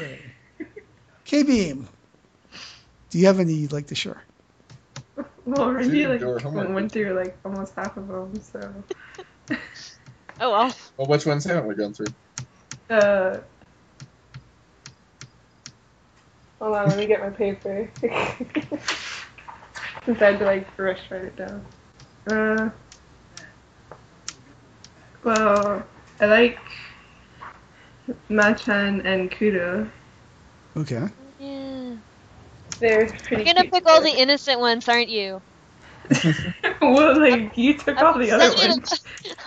Okay. K Beam. Do you have any you'd like to share? Well, Randy Dude, like went through like almost half of them, so. Oh well. Well, which ones haven't we gone through? Uh. Hold on, let me get my paper. Since I had to like rush write it down. Uh. Well, I like Machan and Kudo. Okay. Yeah. They're pretty. You're gonna cute pick all the innocent ones, aren't you? well, like you took all the other ones. about-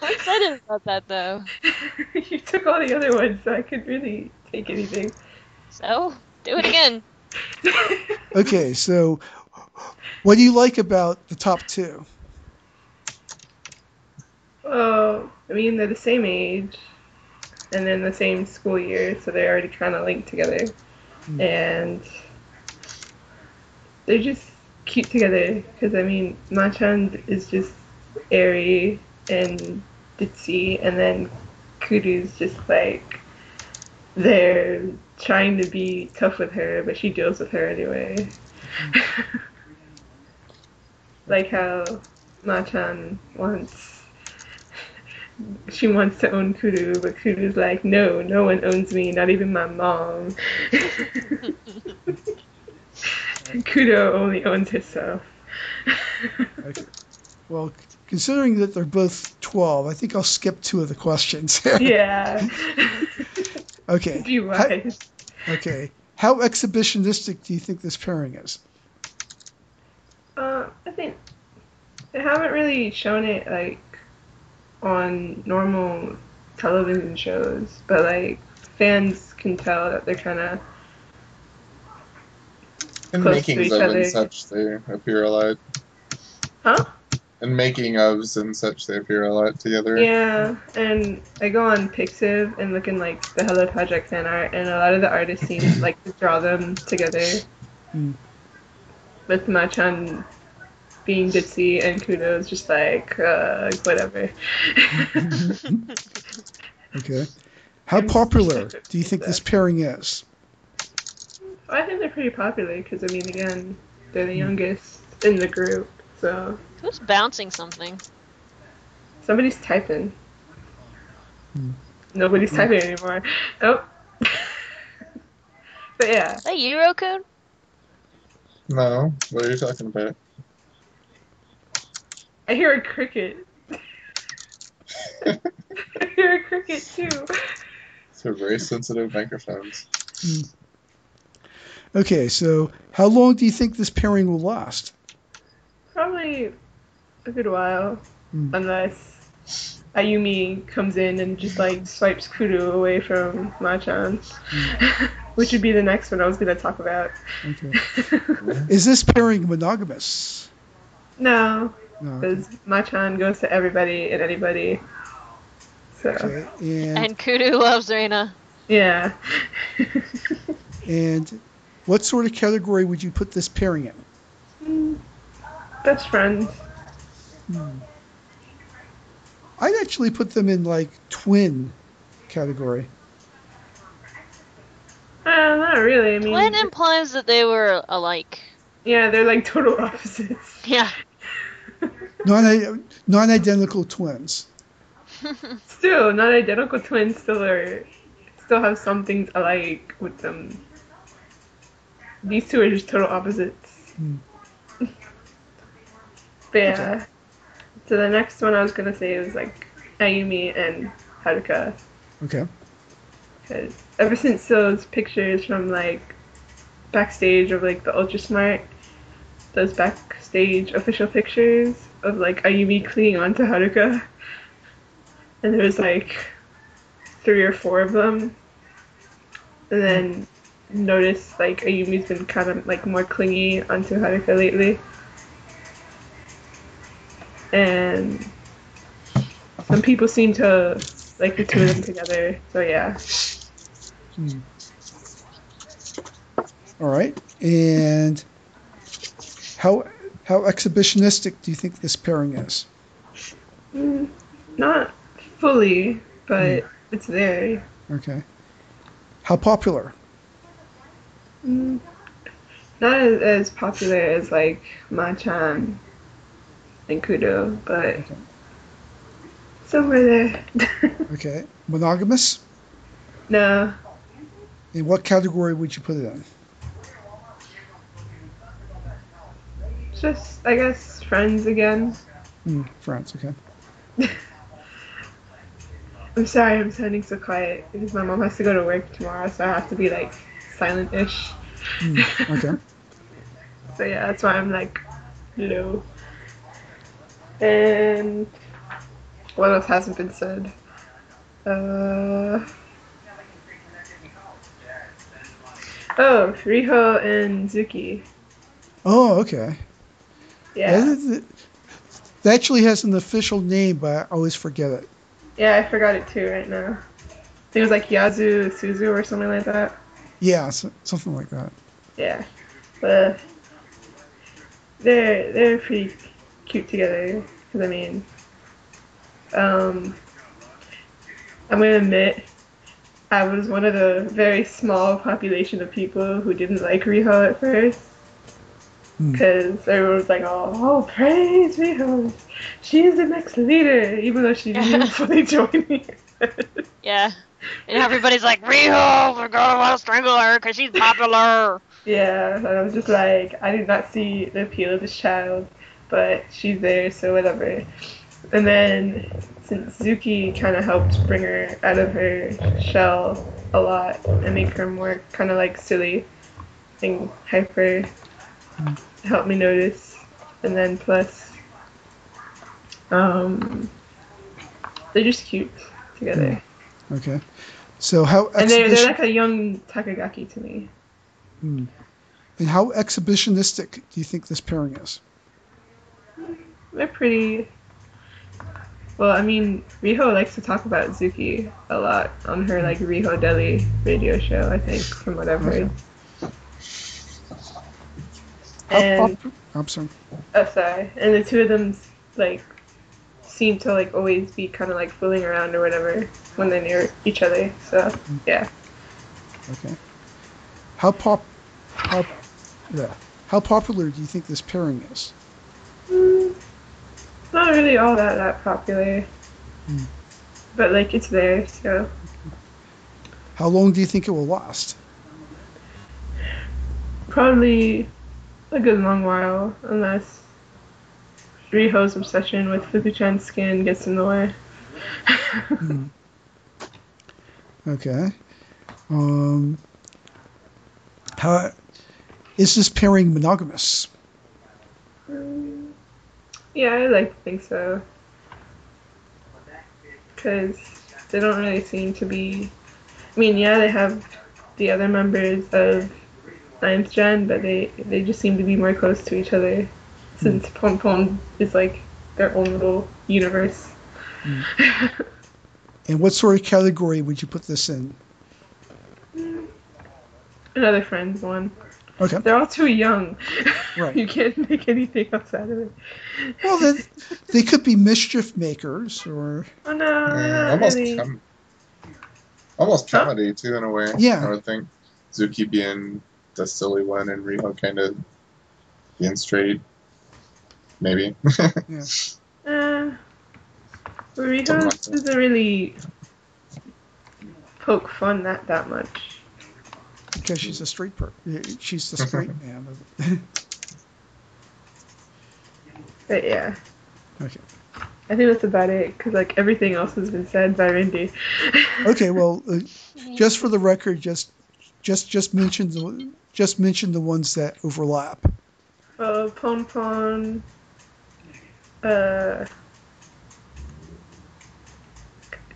I'm excited about that though. you took all the other ones, so I could really take anything. So do it again. Okay, so what do you like about the top two? Well, I mean, they're the same age, and then the same school year, so they're already kind of linked together. Hmm. And they're just cute together, because, I mean, Machan is just airy and ditzy, and then Kudo's just like, they're trying to be tough with her, but she deals with her anyway. like how Machan wants she wants to own Kudo, but Kudo's like, no, no one owns me, not even my mom. Kudo only owns himself. Okay. Well, considering that they're both 12, I think I'll skip two of the questions. yeah. okay. Be wise. Okay. How exhibitionistic do you think this pairing is? Uh, I think they haven't really shown it like on normal television shows, but like fans can tell that they're kind of In Close to makings each of other. and such, they appear a lot. huh? In making ofs and such, they appear a lot together. Yeah, and I go on Pixiv and look in like the Hello Project fan art, and a lot of the artists seem like to draw them together. Hmm. With Machan being ditzy and Kudo's just like uh, whatever. Okay. How popular do you think this pairing is? I think they're pretty popular because I mean, again, they're the youngest in the group, so Who's bouncing something? somebody's typing. Hmm. Nobody's typing anymore. Oh. but yeah, Is that you, Roku? No, what are you talking about? I hear a cricket. I hear a cricket too. They're very sensitive microphones. Okay, so how long do you think this pairing will last? Probably a good while, Hmm. unless Ayumi comes in and just like swipes Kudo away from Machan, which would be the next one I was gonna talk about. Okay. Is this pairing monogamous? no, No. because Machan goes to everybody and anybody. So Okay. And And Kudo loves Reina. yeah. and what sort of category would you put this pairing in? Mm, Best friends. I'd actually put them in like twin category. Uh, not really. I mean, Twin implies that they were alike. yeah, they're like total opposites. Yeah. Non non-identical twins. Still, not identical twins. Still are, still have some things alike with them. These two are just total opposites. Hmm. but yeah. So the next one I was gonna say was like Ayumi and Haruka, Okay. because ever since those pictures from like backstage of like the Ultra Smart, those backstage official pictures of like Ayumi clinging onto Haruka, and there was like three or four of them, and then noticed like Ayumi's been kind of like more clingy onto Haruka lately, and some people seem to like the two of them together. So yeah. Hmm. All right. And how how exhibitionistic do you think this pairing is? Mm, not fully, but it's there. Okay. How popular? Mm, not as, as popular as like Machan and Kudo, but Okay. somewhere there. Okay. Monogamous? no, In what category would you put it in? Just I guess friends again. Hmm, friends, okay. I'm sorry I'm sounding so quiet because my mom has to go to work tomorrow, so I have to be like silent-ish. Hmm, okay. So yeah, that's why I'm like low. And what else hasn't been said? Uh Oh, Riho and Zuki. Oh, okay. Yeah. That, that actually has an official name, but I always forget it. Yeah, I forgot it too right now. I think it was like Yazu Suzu or something like that. Yeah, so, something like that. Yeah. But they're they're pretty cute together. Cause I mean, um, I'm gonna admit, I was one of the very small population of people who didn't like Riho at first. Hmm. Because everyone was like, oh, oh, praise Riho. She's the next leader, even though she didn't fully join me. Yeah. And everybody's like, Riho, we're gonna want to strangle her because she's popular. Yeah, and I was just like, I did not see the appeal of this child, but she's there, so whatever. And then, since Zuki kind of helped bring her out of her shell a lot and make her more kind of like silly and hyper, helped me notice. And then plus, um, they're just cute together. Okay. So how And they're, they're like a young Takagaki to me. Hmm. and how exhibitionistic do you think this pairing is? They're pretty. Well, I mean, Riho likes to talk about Zuki a lot on her like Riho Deli radio show. I think, from what I've heard. How And pop- I'm sorry. oh, sorry. And the two of them like seem to like always be kind of like fooling around or whatever when they're near each other. So yeah, Okay. How pop? How? Yeah. How popular do you think this pairing is? mm, not really all that that popular. Hmm. But like it's there, so How long do you think it will last? Probably a good long while, unless Riho's obsession with Fukuchan's skin gets in the way. Hmm. Okay. Um. How is this pairing monogamous? Um, yeah, I like to think so. Because they don't really seem to be. I mean, yeah, they have the other members of Ninth Gen, but they they just seem to be more close to each other. Since hmm. Pon Pon is like their own little universe. Hmm. And what sort of category would you put this in? Hmm. Another friends one. Okay. They're all too young. Right. you can't make anything else out of it. Well, then they could be mischief makers, or Oh no, Yeah, almost really. com- almost Huh? comedy too in a way. Yeah. I would think Zuki being the silly one and Riho kind of being straight. Maybe. Uh, Rita Something like that. doesn't really poke fun that that much. because she's a straight per, she's the straight man. But yeah, Okay. I think that's about it. Cause like everything else has been said by Rindy. Okay. Well, uh, just for the record, just just just mention the just mention the ones that overlap. uh, Pon Pon. Uh.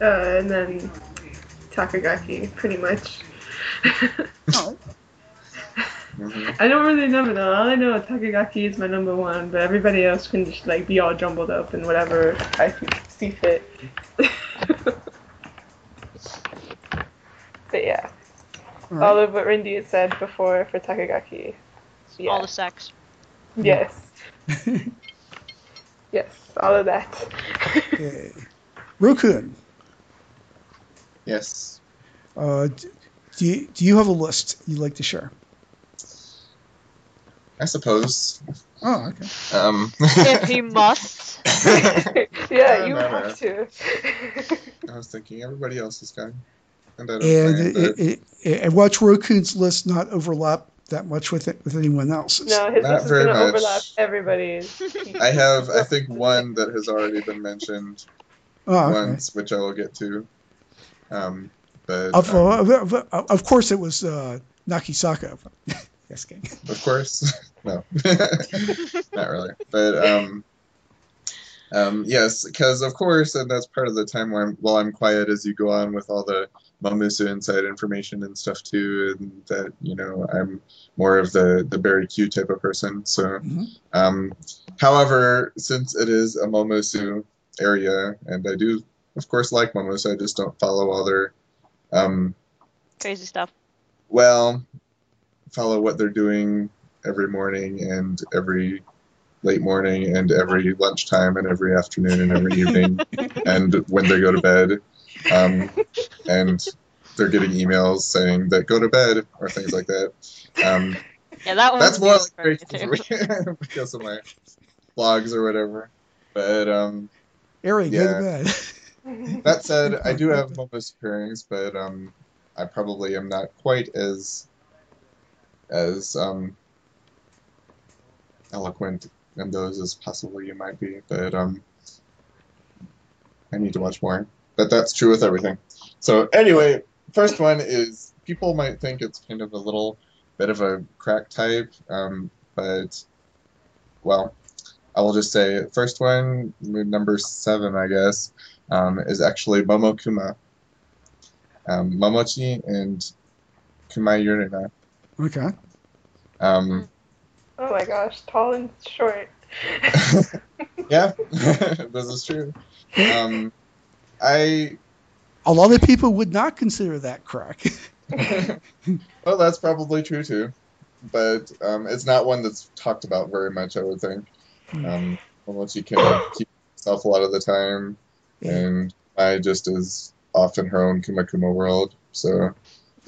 Uh, and then Takagaki, pretty much. Oh. I don't really know though. All I know is Takagaki is my number one, but everybody else can just like be all jumbled up and whatever I see- see fit. but yeah, all all right. of what Rindy had said before for Takagaki. Yeah. All the sex. yes. yes, all of that. Okay. Rokun, Yes. uh, do you, do you have a list you'd like to share? I suppose. Oh, okay. Um, if he must. yeah, you No, no, have to. I was thinking everybody else is gone, and I And it, it, it, and watch Rokun's list not overlap that much with it with anyone else's. no, his Not list is gonna overlap everybody's. I have, I think, one that has already been mentioned Oh, okay. once, which I will get to. Um, but Of, um, uh, of, of- of course, it was uh, Nakisaka. yes, gang. of course, no, not really. But um, um, yes, because of course, and that's part of the time where I'm, while I'm quiet as you go on with all the Momusu inside information and stuff too, and that you know I'm more of the the Barry Q type of person. So, Mhm. um, however, since it is a Momusu area, and I do of course like Momusu, I just don't follow all their um, Crazy stuff. well, follow what they're doing every morning and every late morning and every lunchtime and every afternoon and every evening and when they go to bed. Um, and they're getting emails saying that go to bed or things like that. Um, Yeah, that one. that's more like for very me, too. because of my blogs or whatever. But um, Ari, go Yeah. to bed. That said, I do have moments pairings, but um, I probably am not quite as as um, eloquent in those as possibly you might be. But um, I need to watch more. But that's true with everything. So anyway, first one is people might think it's kind of a little bit of a crack type, um, but well, I will just say first one, number seven, I guess um, is actually Momo Kuma. Um, Momochi and Kumai Yurina. Okay. Um, oh my gosh, tall and short. yeah, this is true. Um, I A lot of people would not consider that crack. well, that's probably true too, but um, it's not one that's talked about very much. I would think. Hmm. Um, Momochi can keep yourself a lot of the time, and I just is off in her own Kuma Kuma world. So,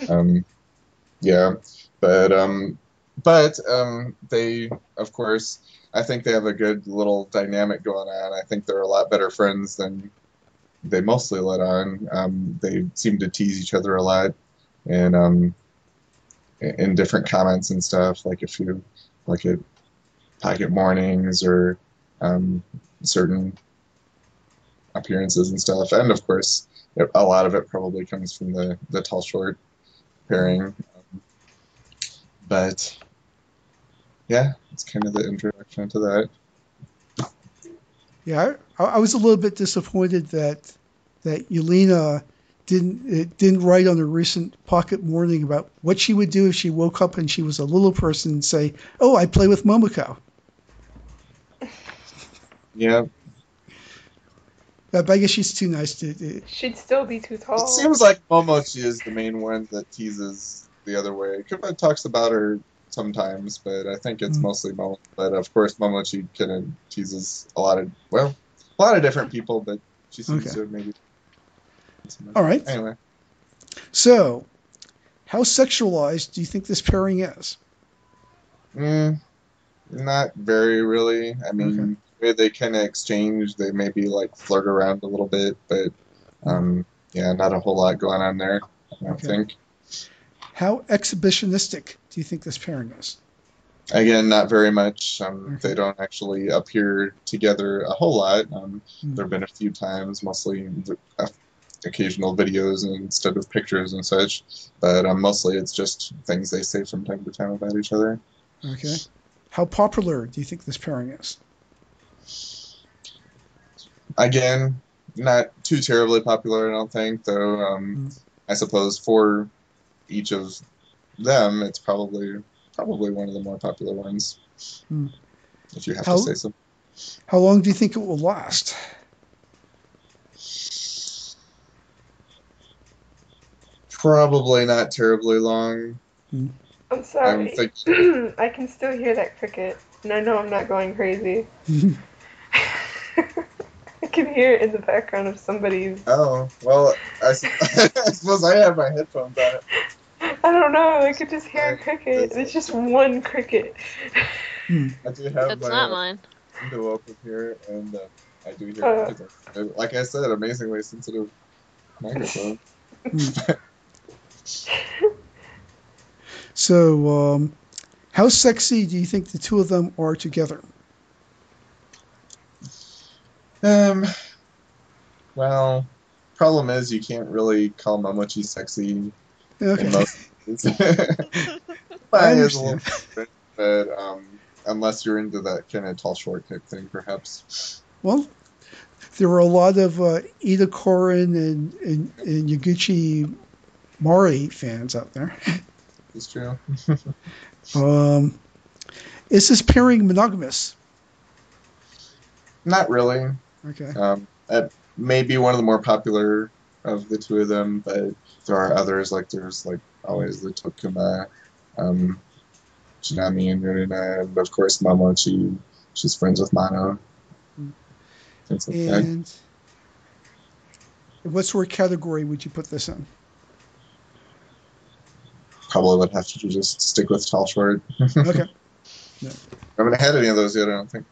um, yeah, but um, but um, they, of course, I think they have a good little dynamic going on. I think they're a lot better friends than they mostly let on. Um, they seem to tease each other a lot, and um, in different comments and stuff. Like if you like at pocket mornings or um, certain appearances and stuff, and of course, it- a lot of it probably comes from the the tall short pairing. But yeah, it's kind of the introduction to that. Yeah, I, I was a little bit disappointed that that Yurina didn't it didn't write on a recent Pocket Morning about what she would do if she woke up and she was a little person and say, "Oh, I play with Momoko." Yeah, Uh, But I guess she's too nice to. to She'd still be too tall. it seems like Momochi is the main one that teases the other way. Kuma talks about her sometimes, but I think it's Mm. mostly Momo. But of course, Momochi kind of teases a lot of well, a lot of different people, but she seems Okay. to maybe. All right. Anyway, So, how sexualized do you think this pairing is? mm, not very really. I mean, Okay. they kind of exchange, they maybe like flirt around a little bit, but um, yeah, not a whole lot going on there. I don't Okay. think. How exhibitionistic do you think this pairing is? Again, not very much. Um, Okay. They don't actually appear together a whole lot. Um, Hmm. There have been a few times, mostly v- occasional videos instead of pictures and such. But um, mostly it's just things they say from time to time about each other. Okay. How popular do you think this pairing is? Again, not too terribly popular, I don't think. Though um, Hmm. I suppose for each of them, it's probably probably one of the more popular ones. Hmm. If you have How- to say so. How long do you think it will last? Probably not terribly long. I'm sorry. I'm thinking- I can still hear that cricket, and I know I'm not going crazy. I can hear it in the background of somebody's. Oh well, I suppose I have my headphones on. I don't know. I could just hear a cricket. It's just one cricket. I do have That's my not mine. window open here, and uh, I do hear. Uh. like I said, amazingly sensitive microphone. So, um, how sexy do you think the two of them are together? Um. Well, problem is you can't really call Momochi sexy in Okay. most cases. I But little but um, unless you're into that kind of tall, short type thing, perhaps. Well, there were a lot of uh, Iida Kaori and, and, and Yaguchi Mari fans out there. It's true. Um, is this pairing monogamous? Not really. Okay. Um, it may be one of the more popular of the two of them, but there are others. Like there's like always the Tokuma, um, Chinami and Yurina, and of course Momochi. She's friends with Mano. Things like that. And what sort of category would you put this in? Probably would have to just stick with tall short. Okay. I haven't had any of those yet. I don't think.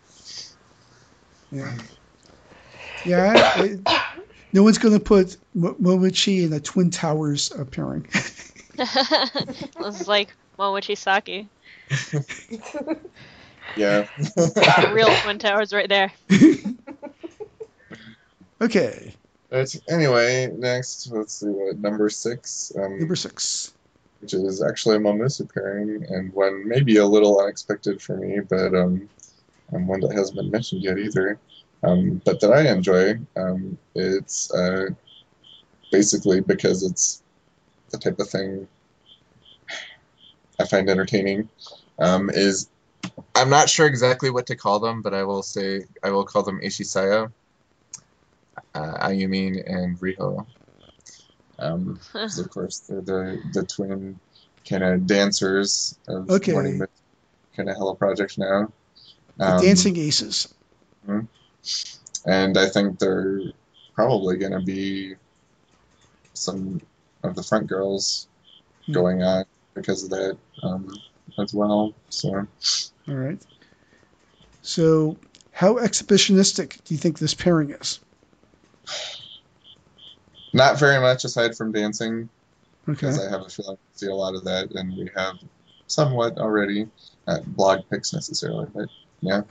Yeah. Yeah. I- I- no one's going to put Mo- Momochi in a Twin Towers appearing. pairing. this is like Momochi Saki. Yeah. Real Twin Towers right there. okay. But anyway, next let's see what number six. Um, Number six. Which is actually a Momusu pairing, and one maybe a little unexpected for me, but um, and one that hasn't been mentioned yet either, um, but that I enjoy. Um, it's uh, basically because it's the type of thing I find entertaining. Um, is I'm not sure exactly what to call them, but I will say I will call them Ishisaya, uh, Ayumin, and Riho. Um, 'cause of course they're the the twin kind of dancers of Okay. Morning Mist kind of Hello Project now. The Um, Dancing Aces. and I think they're probably going to be some of the front girls Hmm. going on because of that um, as well. So All right. So, how exhibitionistic do you think this pairing is? not very much aside from dancing, Okay. because I have a feeling we see a lot of that, and we have somewhat already. Not blog pics necessarily, but yeah.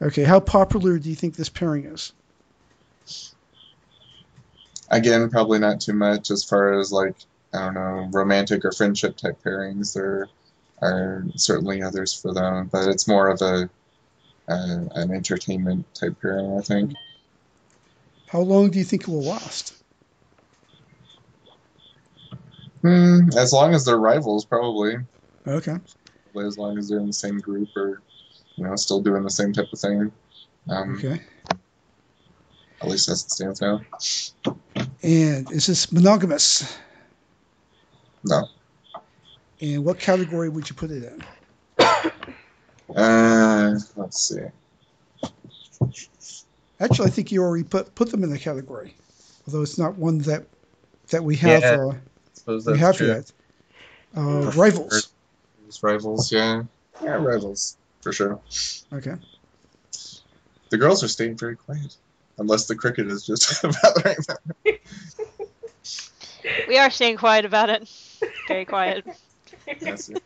Okay. How popular do you think this pairing is? Again, probably not too much as far as like I don't know romantic or friendship type pairings. There are certainly others for them, but it's more of a uh, an entertainment type pairing, I think. How long do you think it will last? Hmm, as long as they're rivals, probably. Okay. Probably as long as they're in the same group or you know still doing the same type of thing. Um, Okay. At least as it stands now. And is this monogamous? No. And what category would you put it in? Uh, let's see. Actually, I think you already put put them in the category, although it's not one that that we have Yeah, uh, I suppose we that's have true. yet. Uh, rivals. Rivals, yeah. Yeah, rivals for sure. Okay. The girls are staying very quiet, unless the cricket is just bothering them. We are staying quiet about it. Very quiet. Yes, yeah.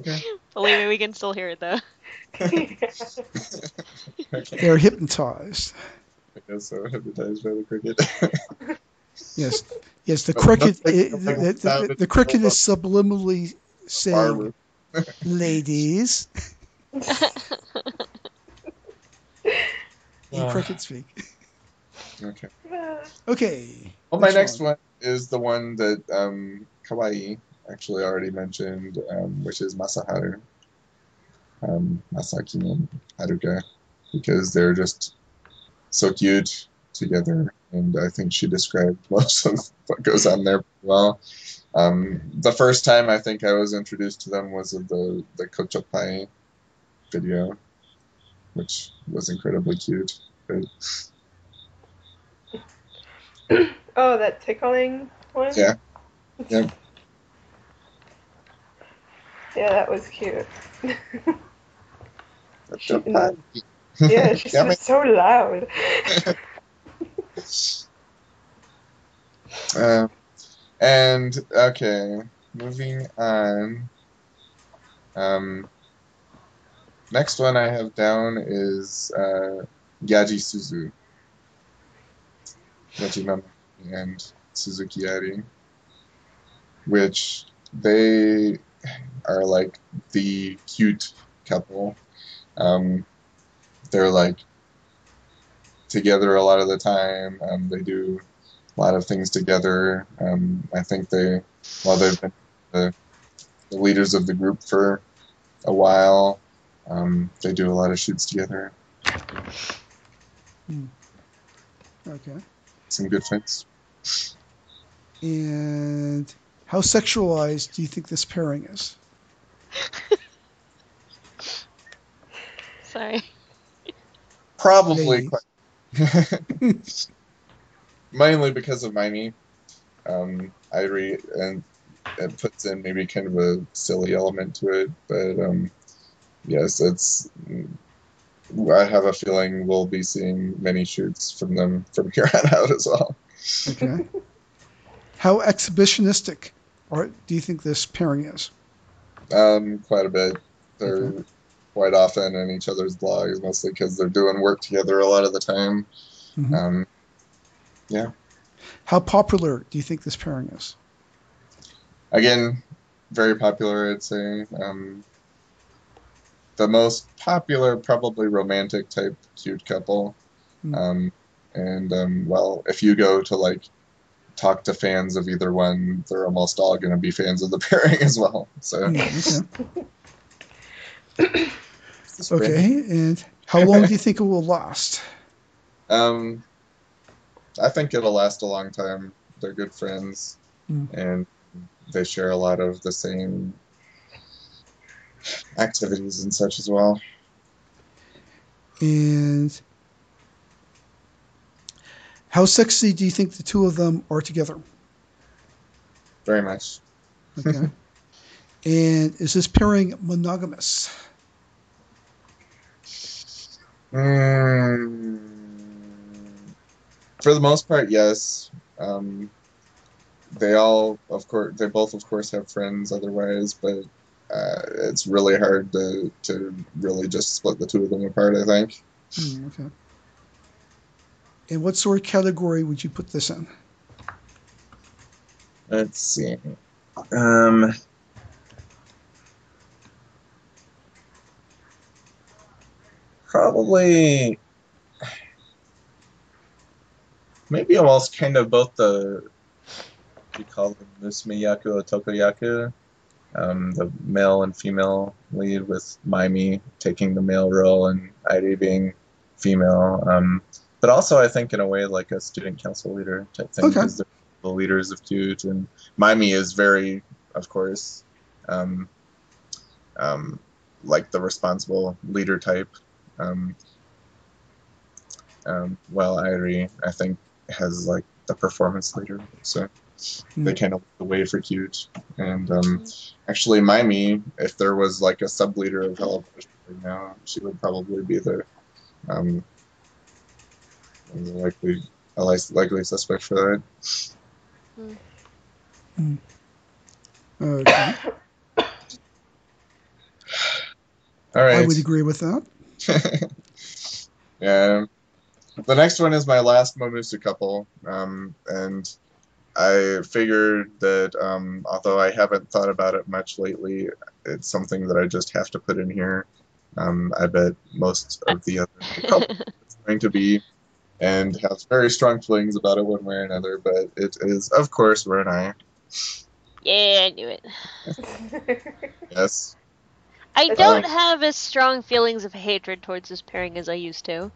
Okay. Believe me, we can still hear it though. okay. They're hypnotized. I guess so. Hypnotized by the cricket. Yes. Yes. The cricket. nothing- nothing the, the, the, the cricket is subliminally saying, "Ladies." In cricket speak. Okay. Okay. Well, my Which next one? one is the one that um, Kawaii actually already mentioned, um, which is Masaharu. Um, Masaki and Haruka, because they're just so cute together, and I think she described most of what goes on there well. Um, the first time I think I was introduced to them was of the the Kochopai video, which was incredibly cute. Oh, that tickling one? Yeah. Yep. Yeah, that was cute. She- Yeah, she's so loud. Uh, and okay, moving on. Um, next one I have down is uh, Yaji Suzu. And Suzuki Airi, which they are like the cute couple. Um, they're like together a lot of the time. Um, they do a lot of things together. Um, I think they, while they've been the, the leaders of the group for a while, um, they do a lot of shoots together. Okay. Some good fights. And how sexualized do you think this pairing is? Sorry. Probably Hey. quite. Mainly because of Miney. Um, I read and it puts in maybe kind of a silly element to it, but um, yes, it's. I have a feeling we'll be seeing many shoots from them from here on out as well. Okay. how exhibitionistic or do you think this pairing is? Um, quite a bit. They're Okay. Quite often in each other's blogs, mostly because they're doing work together a lot of the time. Mhm. Um, yeah. How popular do you think this pairing is? again, very popular, I'd say. Um, the most popular, probably romantic type cute couple. Hmm. Um, and um, well, if you go to like talk to fans of either one, they're almost all going to be fans of the pairing as well. So Mm, okay. it's just great. Okay. And how long do you think it will last? Um, I think it'll last a long time. They're good friends, Mm. and they share a lot of the same activities and such as well. And how sexy do you think the two of them are together? Very much. Okay. and is this pairing monogamous? Mm, for the most part, yes. Um, they all, of course, they both, of course, have friends otherwise, but uh, it's really hard to to really just split the two of them apart. I think. Hmm, okay. And what sort of category would you put this in? Let's see. Um, probably, maybe almost kind of both the, we call them Musumeyaku or Tokoyaku, um, the male and female lead, with Mimi taking the male role and Airi being female. Um, but also, I think in a way like a student council leader type thing, Okay. because they're the leaders of Cute, and Mimi is very, of course, um, um, like the responsible leader type. Um, um, while Airi, I think, has like the performance leader. So they Hmm. kind of lead the way for Cute. And um, actually, Maimi, if there was like a sub leader of Hello right now, she would probably be the um, likely a lic- likely suspect for that. Okay. All right. I would agree with that. Yeah. The next one is my last Momusu couple, um, and I figured that um, although I haven't thought about it much lately, it's something that I just have to put in here. Um, I bet most of the other couples it's going to be, and have very strong feelings about it one way or another. But it is, of course, Renai. yeah, I knew it. Yes. I That's don't fine. have as strong feelings of hatred towards this pairing as I used to.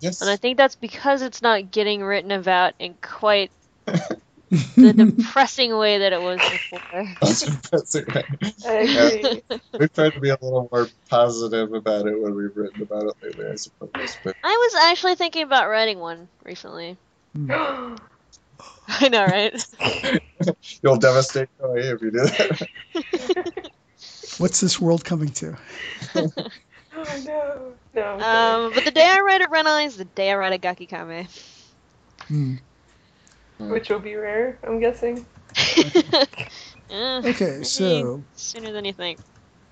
Yes. And I think that's because it's not getting written about in quite the depressing way that it was before. That's, that's it, right. I agree. We've tried to be a little more positive about it when we've written about it lately, I suppose. But I was actually thinking about writing one recently. Hmm. I know, right? You'll devastate Koei if you do that. What's this world coming to? Oh no. No. I'm. Um, but the day I write a Renai is the day I write a Gakikame. Hmm. Which will be rare, I'm guessing. Okay, so sooner than you think.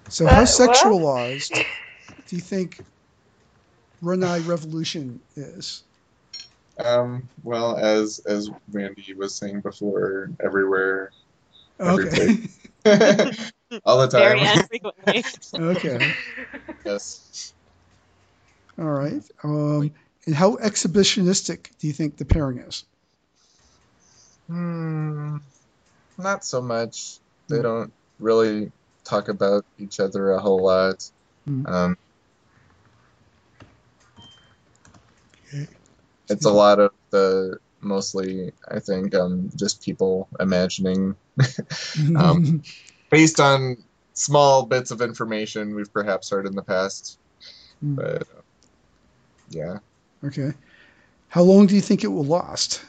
so how Uh, what? sexualized do you think Renai Revolution is? Um, well, as as Randy was saying before, everywhere, Every Okay. all the Very time. infrequently. okay. yes. All right. Um, and how exhibitionistic do you think the pairing is? Hmm. Not so much. They Hmm. don't really talk about each other a whole lot. Hmm. Um, Okay. it's a lot of the mostly, I think, um, just people imagining Um, based on small bits of information we've perhaps heard in the past. Hmm. But uh, yeah, okay. How long do you think it will last?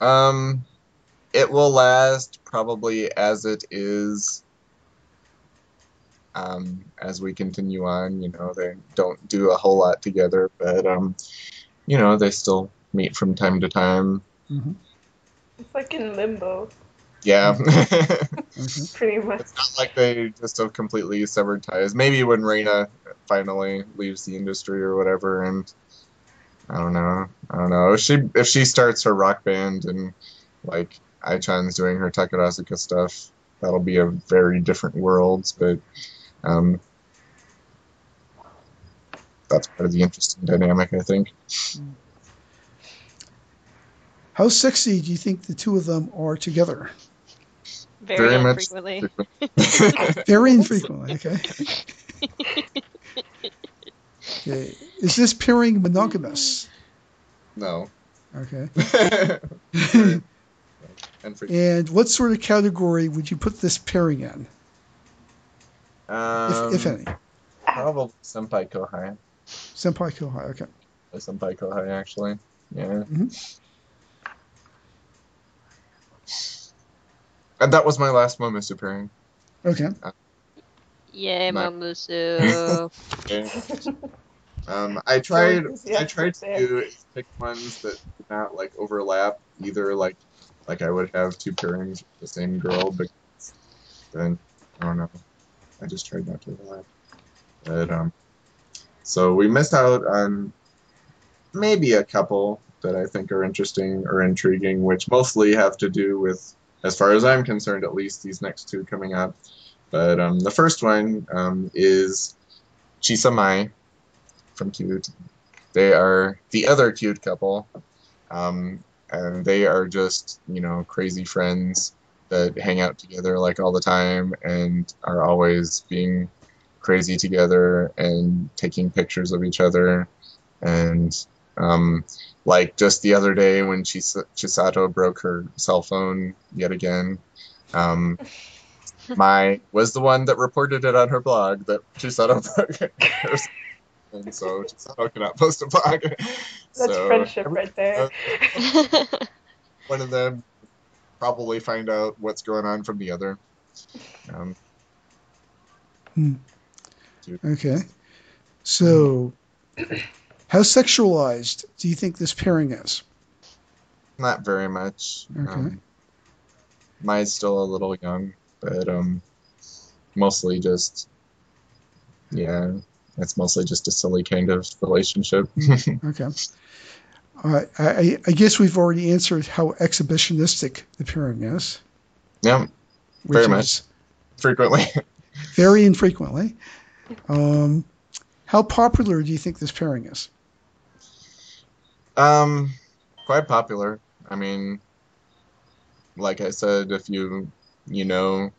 um, it will last probably as it is. Um, as we continue on, you know, they don't do a whole lot together, but um, you know, they still meet from time to time. Mhm. It's like in limbo, Yeah. Pretty much. It's not like they just have completely severed ties. Maybe when Reina finally leaves the industry or whatever, and I don't know. I don't know if she if she starts her rock band and like Aichan's doing her Takarazuka stuff, that'll be a very different world. But um, that's part of the interesting dynamic, I think. How sexy do you think the two of them are together? Very, Very much- infrequently. Very infrequently. Okay. okay. Is this pairing monogamous? no. Okay. and what sort of category would you put this pairing in, um, if, if any? probably Senpai Kohai. Senpai Kohai. Okay. Senpai Kohai, actually. Yeah. Mhm. And that was my last Momusu pairing. Okay. Yay, My- Momusu. Okay. Um, I tried. Yeah, I tried to do pick ones that did not like overlap either. Like, like I would have two pairings with the same girl, but then I don't know. I just tried not to overlap. But um, so we missed out on maybe a couple that I think are interesting or intriguing, which mostly have to do with, as far as I'm concerned, at least these next two coming up. But um, the first one um, is Chisamai from Cute. They are the other cute couple, um, and they are just you know crazy friends that hang out together like all the time and are always being crazy together and taking pictures of each other and um, like just the other day when Chis- Chisato broke her cell phone yet again. Um, Mai was the one that reported it on her blog that Chisato broke her and so Chisato cannot post a blog. That's so friendship right there. one of them probably find out what's going on from the other. Um, Okay. So, how sexualized do you think this pairing is? not very much. Okay. Um, mine's still a little young, but um, mostly just yeah, it's mostly just a silly kind of relationship. Okay. I, I- I guess we've already answered how exhibitionistic the pairing is. yeah, Very much. frequently. Very infrequently. Um, how popular do you think this pairing is? Um, quite popular. I mean, like I said, if you you know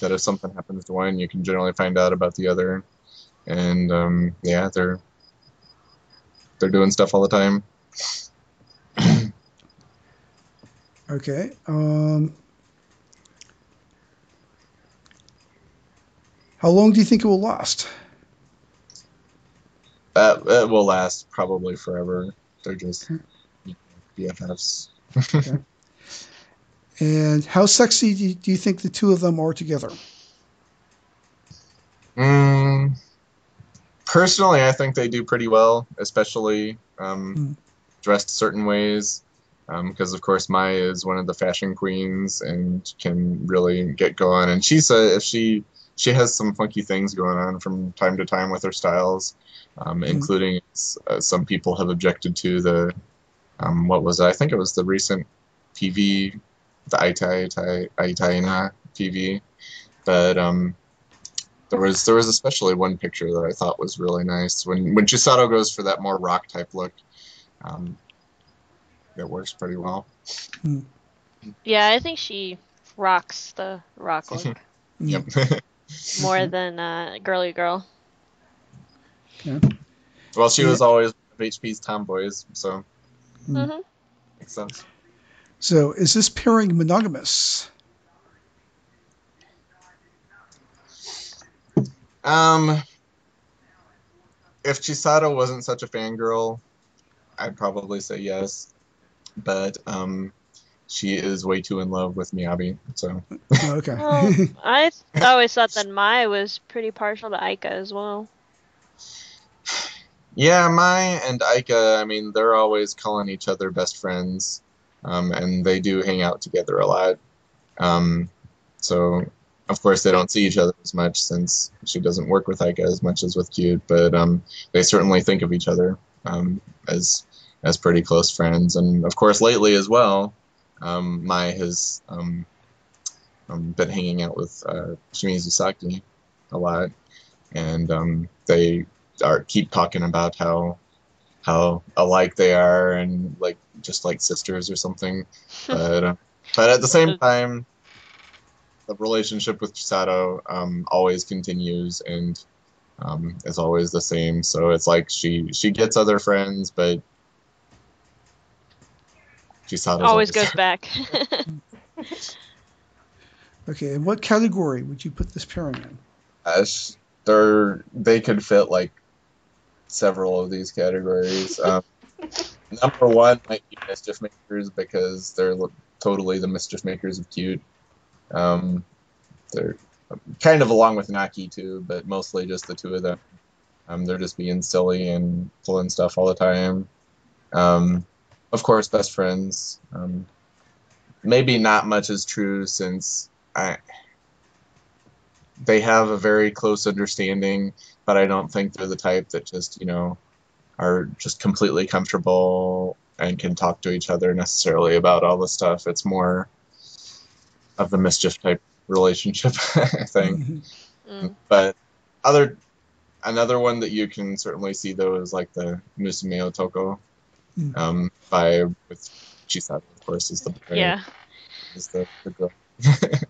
that if something happens to one, you can generally find out about the other, and um, yeah, they're they're doing stuff all the time. Okay. Um, how long do you think it will last? That it will last probably forever. They're just you know, BFFs. And how sexy do you, do you think the two of them are together? Mm, personally, I think they do pretty well, especially um, Mm. dressed certain ways. Because of course Maya is one of the fashion queens and can really get going. And she said if she she has some funky things going on from time to time with her styles, um, Mhm. including uh, some people have objected to the um, what was it? I think it was the recent PV, the Aitai Aitai Aitaina PV, but um, there was there was especially one picture that I thought was really nice when when Chisato goes for that more rock type look. Um, it works pretty well. Yeah, I think she rocks the rock look. Yep. more than uh, girly girl. well, she Yeah. was always one HP's tomboys, so Mm. hmm makes sense. So is this pairing monogamous? Um, if Chisato wasn't such a fangirl, I'd probably say yes. But um, she is way too in love with Miyabi, so Oh, okay. Well, I th- always thought that Mai was pretty partial to Aika as well. Yeah, Mai and Aika, I mean, they're always calling each other best friends, um, and they do hang out together a lot. Um, so, of course, they don't see each other as much since she doesn't work with Aika as much as with Cute, but um, they certainly think of each other um, as as pretty close friends. And of course, lately as well, um, Mai has um, um, been hanging out with uh, Shimizu Saki a lot, and um, they are keep talking about how how alike they are and like just like sisters or something. But uh, but at the same time, the relationship with Chisato um, always continues and um, is always the same. So it's like she she gets other friends, but Chisato Always goes back. okay. And what category would you put this pairing in? Gosh, they're they could fit like several of these categories. Um, number one might be mischief makers because they're totally the mischief makers of cute. Um, they're kind of along with Naki too, but mostly just the two of them. Um, they're just being silly and pulling stuff all the time. Um, of course, best friends. Um, maybe not much is true since I they have a very close understanding, but I don't think they're the type that just, you know, are just completely comfortable and can talk to each other necessarily about all this stuff. It's more of the mischief type relationship thing. Mhm. Mm. But other another one that you can certainly see though is like the Musume Otoko Mm. um vibe with Chisato, of course, is the Yeah. is the, the girl.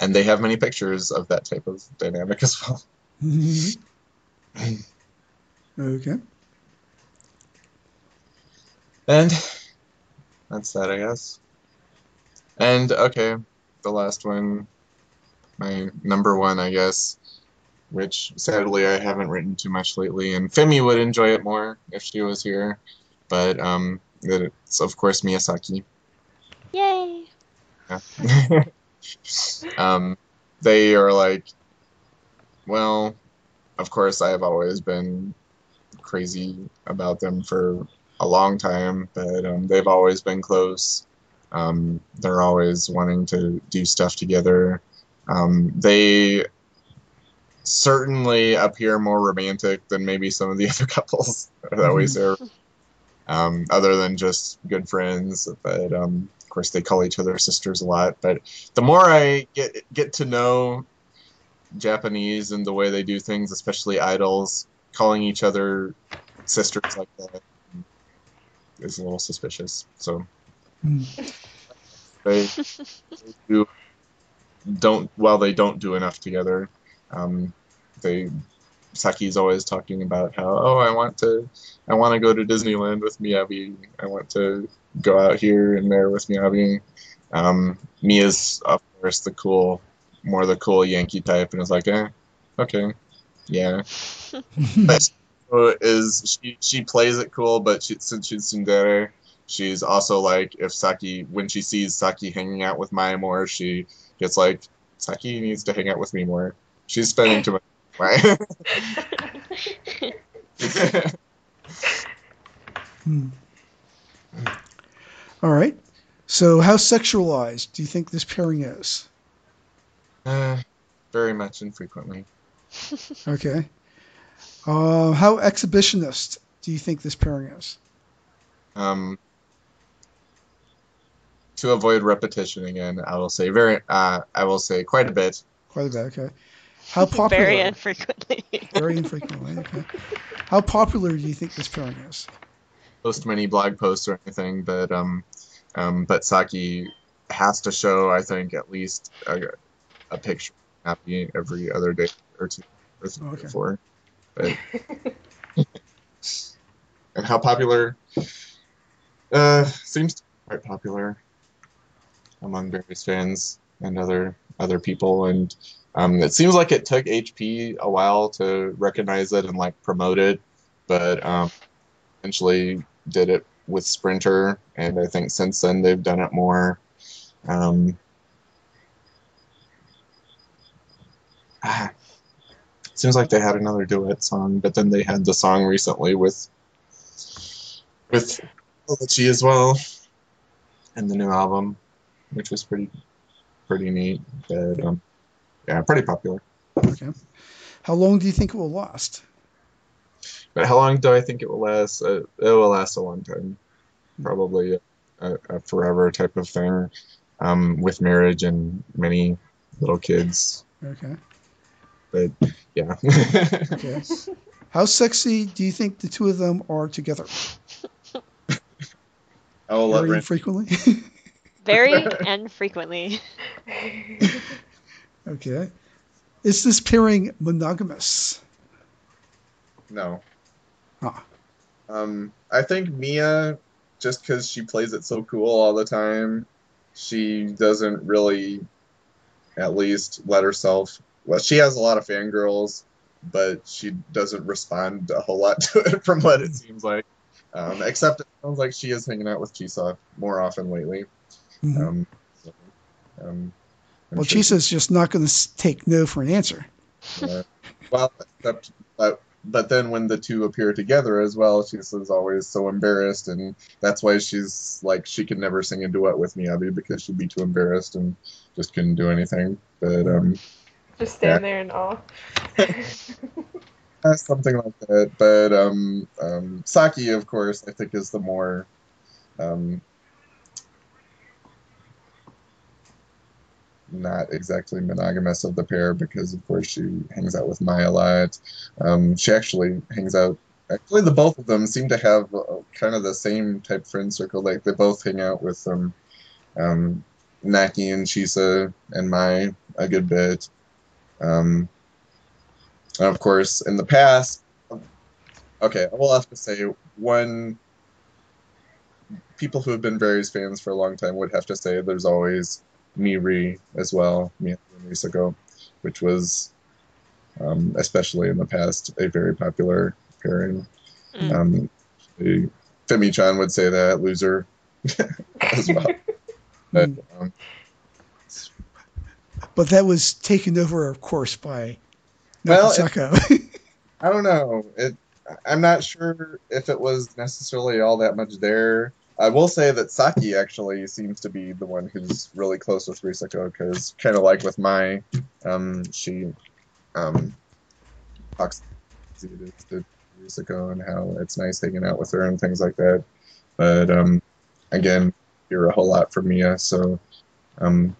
and they have many pictures of that type of dynamic as well. Mhm. okay. And that's that, I guess. And okay, the last one, my number one, I guess, which sadly I haven't written too much lately, and Fimmy would enjoy it more if she was here, but um, it's of course Miyazaki. Yay. Yeah. um, they are like, well, of course, I have always been crazy about them for a long time, but um, they've always been close. Um, they're always wanting to do stuff together. Um, they certainly appear more romantic than maybe some of the other couples that we Mhm. see, um, other than just good friends. But um, of course, they call each other sisters a lot. But the more I get get to know Japanese and the way they do things, especially idols, calling each other sisters like that is a little suspicious. So they, they do don't while they don't do enough together. Um, they Saki's always talking about how oh I want to I want to go to Disneyland with Miyabi. I want to go out here and there with Miyabi. Um, Miya's of course the cool more the cool Yankee type and is like eh okay yeah but so is she she plays it cool but she, since she's tsundere she's also like if Saki when she sees Saki hanging out with Maya more, she gets like Saki needs to hang out with me more. She's spending too much time. Hmm. All right. So, how sexualized do you think this pairing is? uh, very much infrequently. Okay. Uh, how exhibitionist do you think this pairing is? Um, to avoid repetition again, I will say very. Uh, I will say quite a bit. Quite a bit. Okay. How popular? Very infrequently. Very infrequently. Okay. How popular do you think this pairing is? Post many blog posts or anything, but um, um, but Saki has to show. I think at least a, a picture of happy every other day or two or three Okay. or four. But and how popular? Uh, seems to be quite popular among various fans and other other people, and um, it seems like it took HP a while to recognize it and like promote it, but um, eventually did it with Sprinter, and I think since then they've done it more. Um, ah, seems like they had another duet song, but then they had the song recently with with Chi as well, and the new album, which was pretty pretty neat. But um, yeah, pretty popular. Okay. How long do you think it will last? But how long do I think it will last? Uh, it will last a long time, probably a, a forever type of thing, um, with marriage and many little kids. Okay. But yeah, Okay. How sexy do you think the two of them are together? Oh, will let Very Ren- infrequently. Very and frequently. okay. Is this pairing monogamous? no. Ah. Um, I think Miya, just because she plays it so cool all the time, she doesn't really, at least, let herself. Well, she has a lot of fangirls, but she doesn't respond a whole lot to it from what it seems like. Um, except it sounds like she is hanging out with Chisa more often lately. Mhm. Um, um, well, sure Chisa's just not going to take no for an answer. uh, well, except, but but then when the two appear together as well, she's always so embarrassed, and that's why she's like she could never sing a duet with Miyabi because she'd be too embarrassed and just couldn't do anything. But um, Just stand there in awe. uh, something like that. But um, um, Saki, of course, I think is the more um, not exactly monogamous of the pair because, of course, she hangs out with Maya a lot. Um, she actually hangs out. Actually, the both of them seem to have uh, kind of the same type friend circle. Like they both hang out with um, um, Naki and Chisa and Mai a good bit. Um, and of course, in the past, okay, I will have to say one. People who have been various fans for a long time would have to say there's always Miri as well, Miya and which was, um, especially in the past, a very popular pairing. Mm. Um, Fimmy-chan would say that loser as well. But Mm. um, But that was taken over, of course, by Well, it- I don't know. It. I'm not sure if it was necessarily all that much there. I will say that Saki actually seems to be the one who's really close with Risako because, kind of like with Mai, um, she um, talks to Risako and how it's nice hanging out with her and things like that. But um, again, hear a whole lot from Miya, so I'm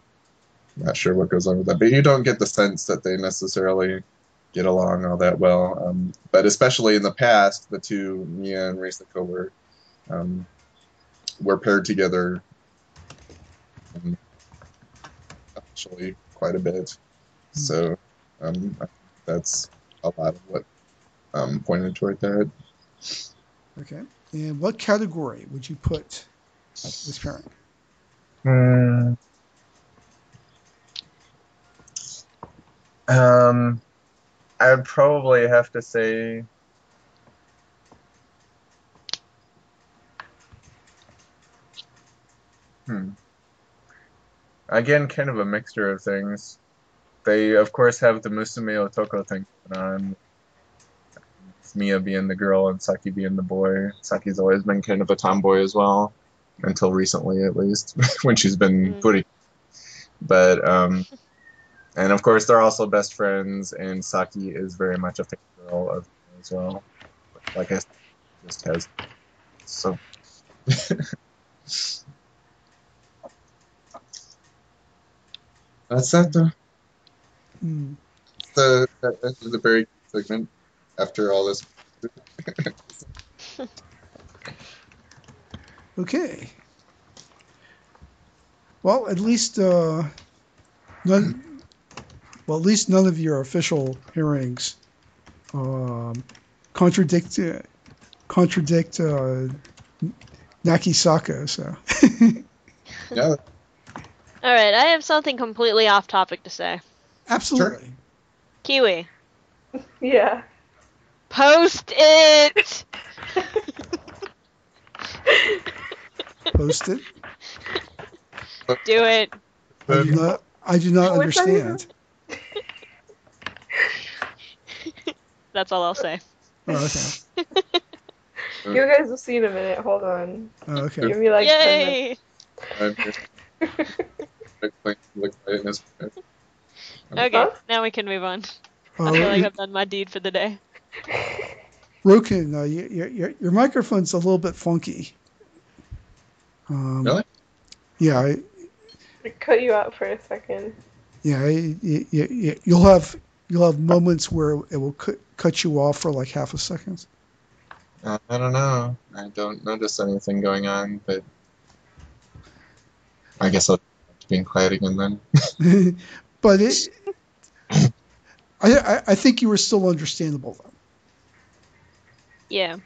not sure what goes on with that. But you don't get the sense that they necessarily get along all that well. Um, but especially in the past, the two Miya and Risako were um, were paired together um, actually quite a bit. So um, that's a lot of what um, pointed toward that. okay. And what category would you put this pairing? Hmm. Um, I would probably have to say again, kind of a mixture of things. They, of course, have the Musume Otoko thing going on. Miya being the girl and Saki being the boy. Saki's always been kind of a tomboy as well, until recently, at least, when she's been Mm. footy. But, um, and of course, they're also best friends, and Saki is very much a favorite girl of Miya as well. Like I said, just has so. That's that though. The that, that is a very segment after all this. Okay. Well, at least uh, none. Well, at least none of your official hearings um, contradict uh, contradict uh, Nakisaka. So Yeah, All right, I have something completely off topic to say. absolutely. Kiwi, Yeah. post it. Post it. Do it. I do not. I do not What's that even? understand. That's all I'll say. Oh, okay. You guys will see in a minute. Hold on. Oh, okay. Give me like 10 minutes. Yay! I'm just- like, look right in his- Okay, now we can move on. Uh, I feel like I've done my deed for the day. Rokun, uh, y- y- your your microphone's a little bit funky. Um, Really? Yeah, I- I cut you out for a second. yeah. I- y- y- y- you you'll have you'll have moments where it will cut cut you off for like half a second. Uh, I don't know. I don't notice anything going on, but I guess I'll have being quiet again then. but it, I, I I think you were still understandable though. Yeah.